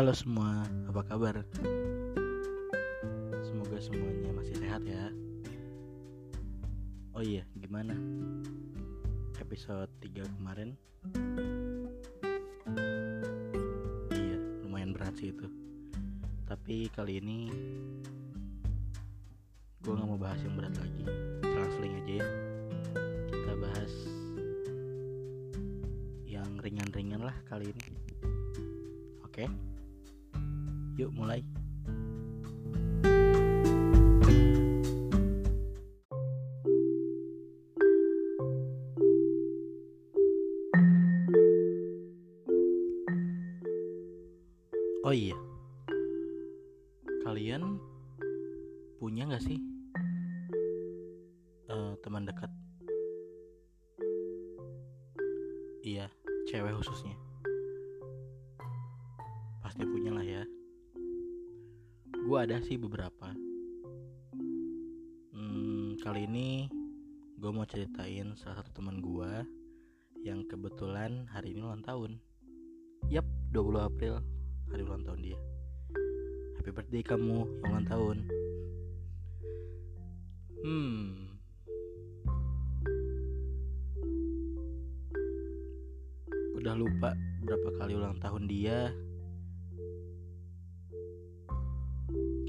Halo semua, apa kabar? Semoga semuanya masih sehat ya. Oh iya, gimana? Episode 3 kemarin Iya, lumayan berat sih itu Tapi kali ini Gue gak mau bahas yang berat lagi Selang-seling aja ya Kita bahas Yang ringan-ringan lah kali ini Oke Yuk mulai Oh iya Kalian punya gak sih eh, teman dekat? Sih beberapa. Hmm, Kali ini gue mau ceritain salah satu teman gue Yang kebetulan hari ini ulang tahun. Yap, 20 April hari ulang tahun dia. Happy birthday kamu yang ulang tahun. Hmm. Udah lupa berapa kali ulang tahun dia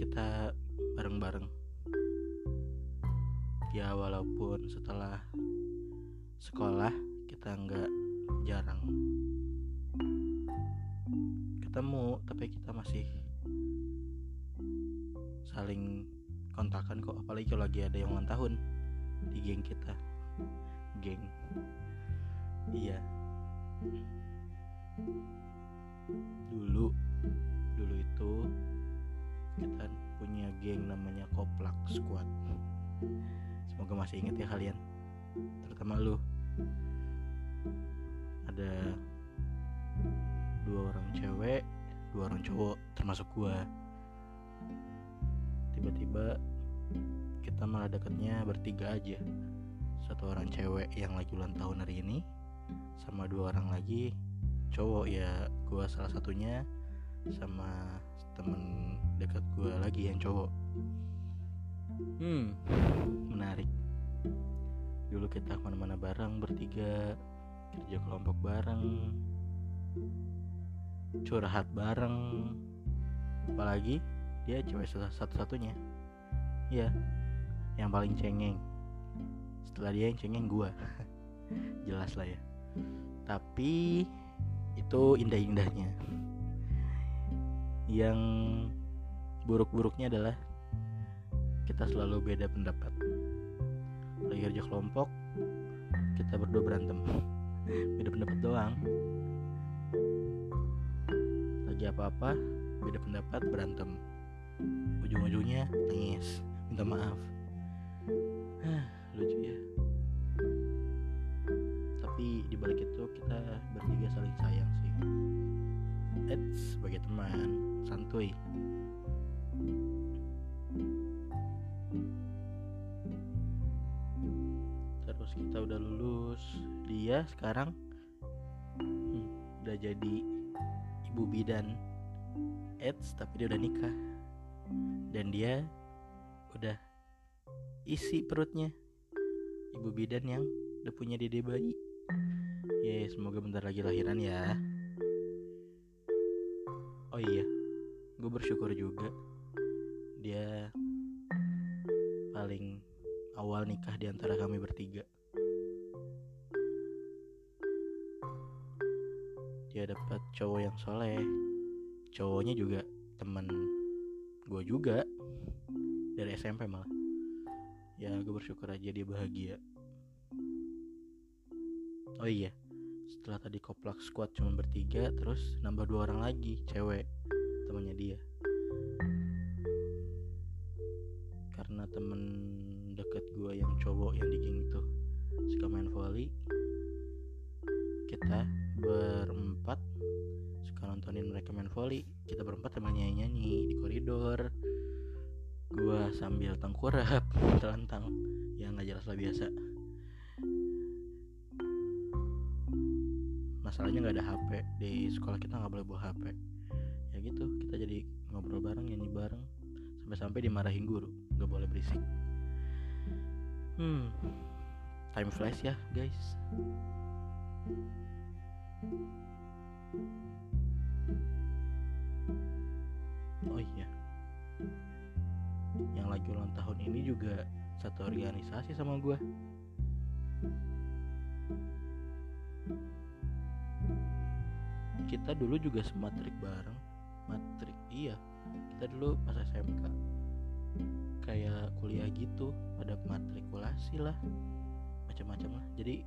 Kita bareng-bareng. Ya walaupun setelah sekolah kita nggak jarang ketemu tapi kita masih saling kontakan kok. Apalagi kalau lagi ada yang ulang tahun di geng kita. Geng. Iya Koplak Squad. Semoga masih inget ya kalian. Terutama lu. Ada dua orang cewek dua orang cowok termasuk gua. Tiba-tiba kita malah deketnya bertiga aja. Satu orang cewek yang lagi ulang tahun hari ini sama dua orang lagi cowok ya gua salah satunya sama temen dekat gua lagi yang cowok hmm. Menarik. Dulu kita ke mana-mana bareng bertiga kerja kelompok bareng curhat bareng. Apalagi dia cewek satu-satunya. Ya yang paling cengeng. Setelah dia yang cengeng gua. Jelas lah ya. Tapi itu indah-indahnya. Yang buruk-buruknya adalah kita selalu beda pendapat. Lagi kerja kelompok kita berdua berantem. Beda pendapat doang. Lagi apa-apa beda pendapat berantem. Ujung-ujungnya nangis. Minta maaf. Lucu ya. Tapi dibalik itu kita bertiga saling sayang sih. Eits, sebagai teman santuy lulus dia sekarang hmm, udah jadi ibu bidan AIDS tapi dia udah nikah. Dan dia udah isi perutnya. Ibu bidan yang udah punya dede bayi. Ya semoga bentar lagi lahiran ya. Oh iya gue bersyukur juga. Dia paling awal nikah di antara kami bertiga dia dapat cowok yang soleh. Cowoknya juga teman gue juga. Dari SMP malah. Ya gue bersyukur aja dia bahagia. Oh iya setelah tadi koplak squad cuma bertiga terus nambah dua orang lagi cewek temannya dia. Karena temen deket gue yang cowok yang di geng itu suka main volley nontonin mereka main volley kita berempat sama nyanyi nyanyi di koridor. Gua sambil tengkurap telentang ya nggak jelas lah biasa. Masalahnya nggak ada HP di sekolah kita nggak boleh bawa HP ya gitu kita jadi ngobrol bareng nyanyi bareng. Sampai-sampai dimarahin guru nggak boleh berisik. Hmm time flies ya guys oh iya. Yang lagi ulang tahun ini juga satu organisasi sama gue kita dulu juga sematrik bareng. Matrik iya. Kita dulu pas SMK kayak kuliah gitu ada matrikulasi lah. Macam-macam lah. Jadi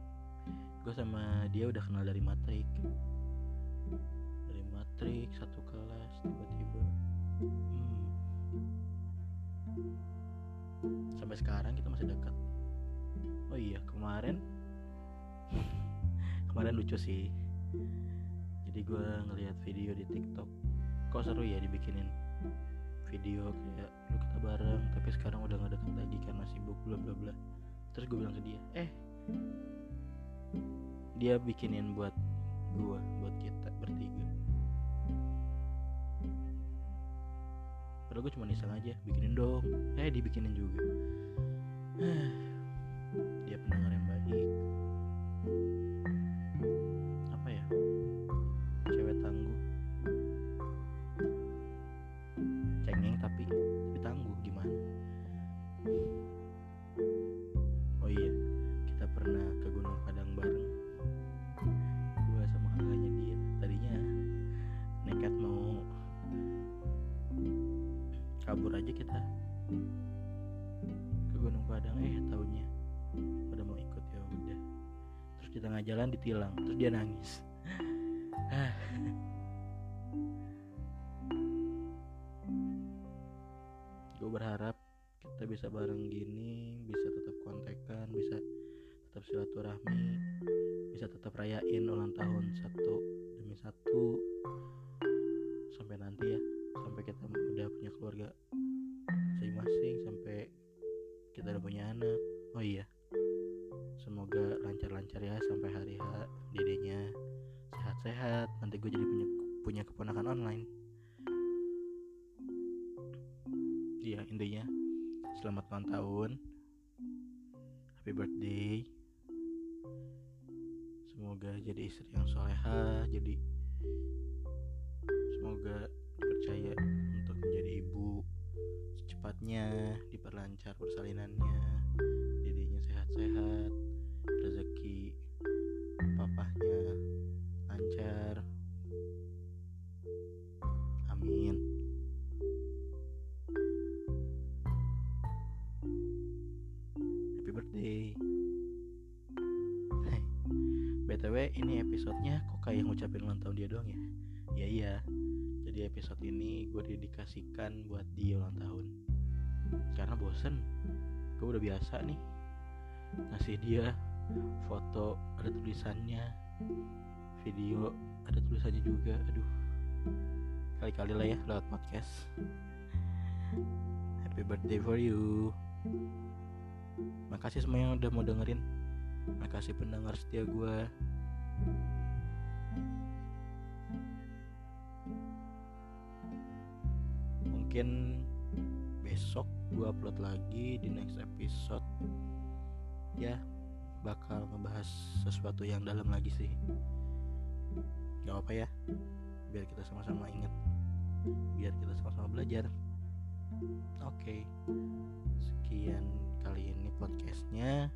gue sama dia udah kenal dari matrik dari matrik satu kelas tiba-tiba hmm, sampai sekarang kita masih dekat. Oh iya kemarin kemarin lucu sih. Jadi gue ngeliat video di TikTok. Kok seru ya dibikinin video kayak lu kita bareng tapi sekarang udah gak deket lagi karena sibuk bla bla bla. Terus gue bilang ke dia eh dia bikinin buat gue padahal gue cuma iseng aja bikinin dong. Eh dibikinin juga. Dia pendengar yang baik kabur aja kita. Ke Gunung Padang eh taunya. Pada mau ikut ya udah. Terus di tengah jalan ditilang. Terus dia nangis. Ah. gue berharap kita bisa bareng gini bisa tetap kontekan bisa tetap silaturahmi bisa tetap rayain ulang tahun satu demi satu sampai nanti ya sampai kita udah punya keluarga masing-masing sampai kita udah punya anak. Oh iya semoga lancar-lancar ya sampai hari H dedenya sehat-sehat. Nanti gue jadi punya punya keponakan online. Iya intinya selamat ulang tahun. Happy birthday. Semoga jadi istri yang soleha jadi semoga dipercaya untuk menjadi ibu secepatnya diperlancar persalinannya dedenya sehat-sehat rezeki papahnya lancar. Amin. Happy birthday. Btw ini episodenya kok kayak ngucapin ulang tahun dia doang ya? Iya iya jadi episode ini gue dedikasikan buat dia ulang tahun. Karena bosen. Gue udah biasa nih. Ngasih dia foto ada tulisannya. Video ada tulisannya juga. Aduh. Kali-kali lah ya lewat podcast. Happy birthday for you. Makasih semua yang udah mau dengerin. Makasih pendengar setia gue mungkin besok gue upload lagi di next episode. Ya bakal ngebahas sesuatu yang dalam lagi sih. Nggak apa ya biar kita sama-sama ingat biar kita sama-sama belajar. Oke sekian kali ini podcastnya.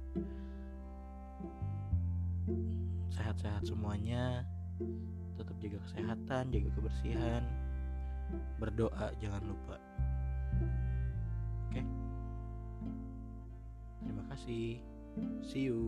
Sehat-sehat semuanya. Tetap jaga kesehatan jaga kebersihan berdoa jangan lupa. Oke. Terima kasih. See you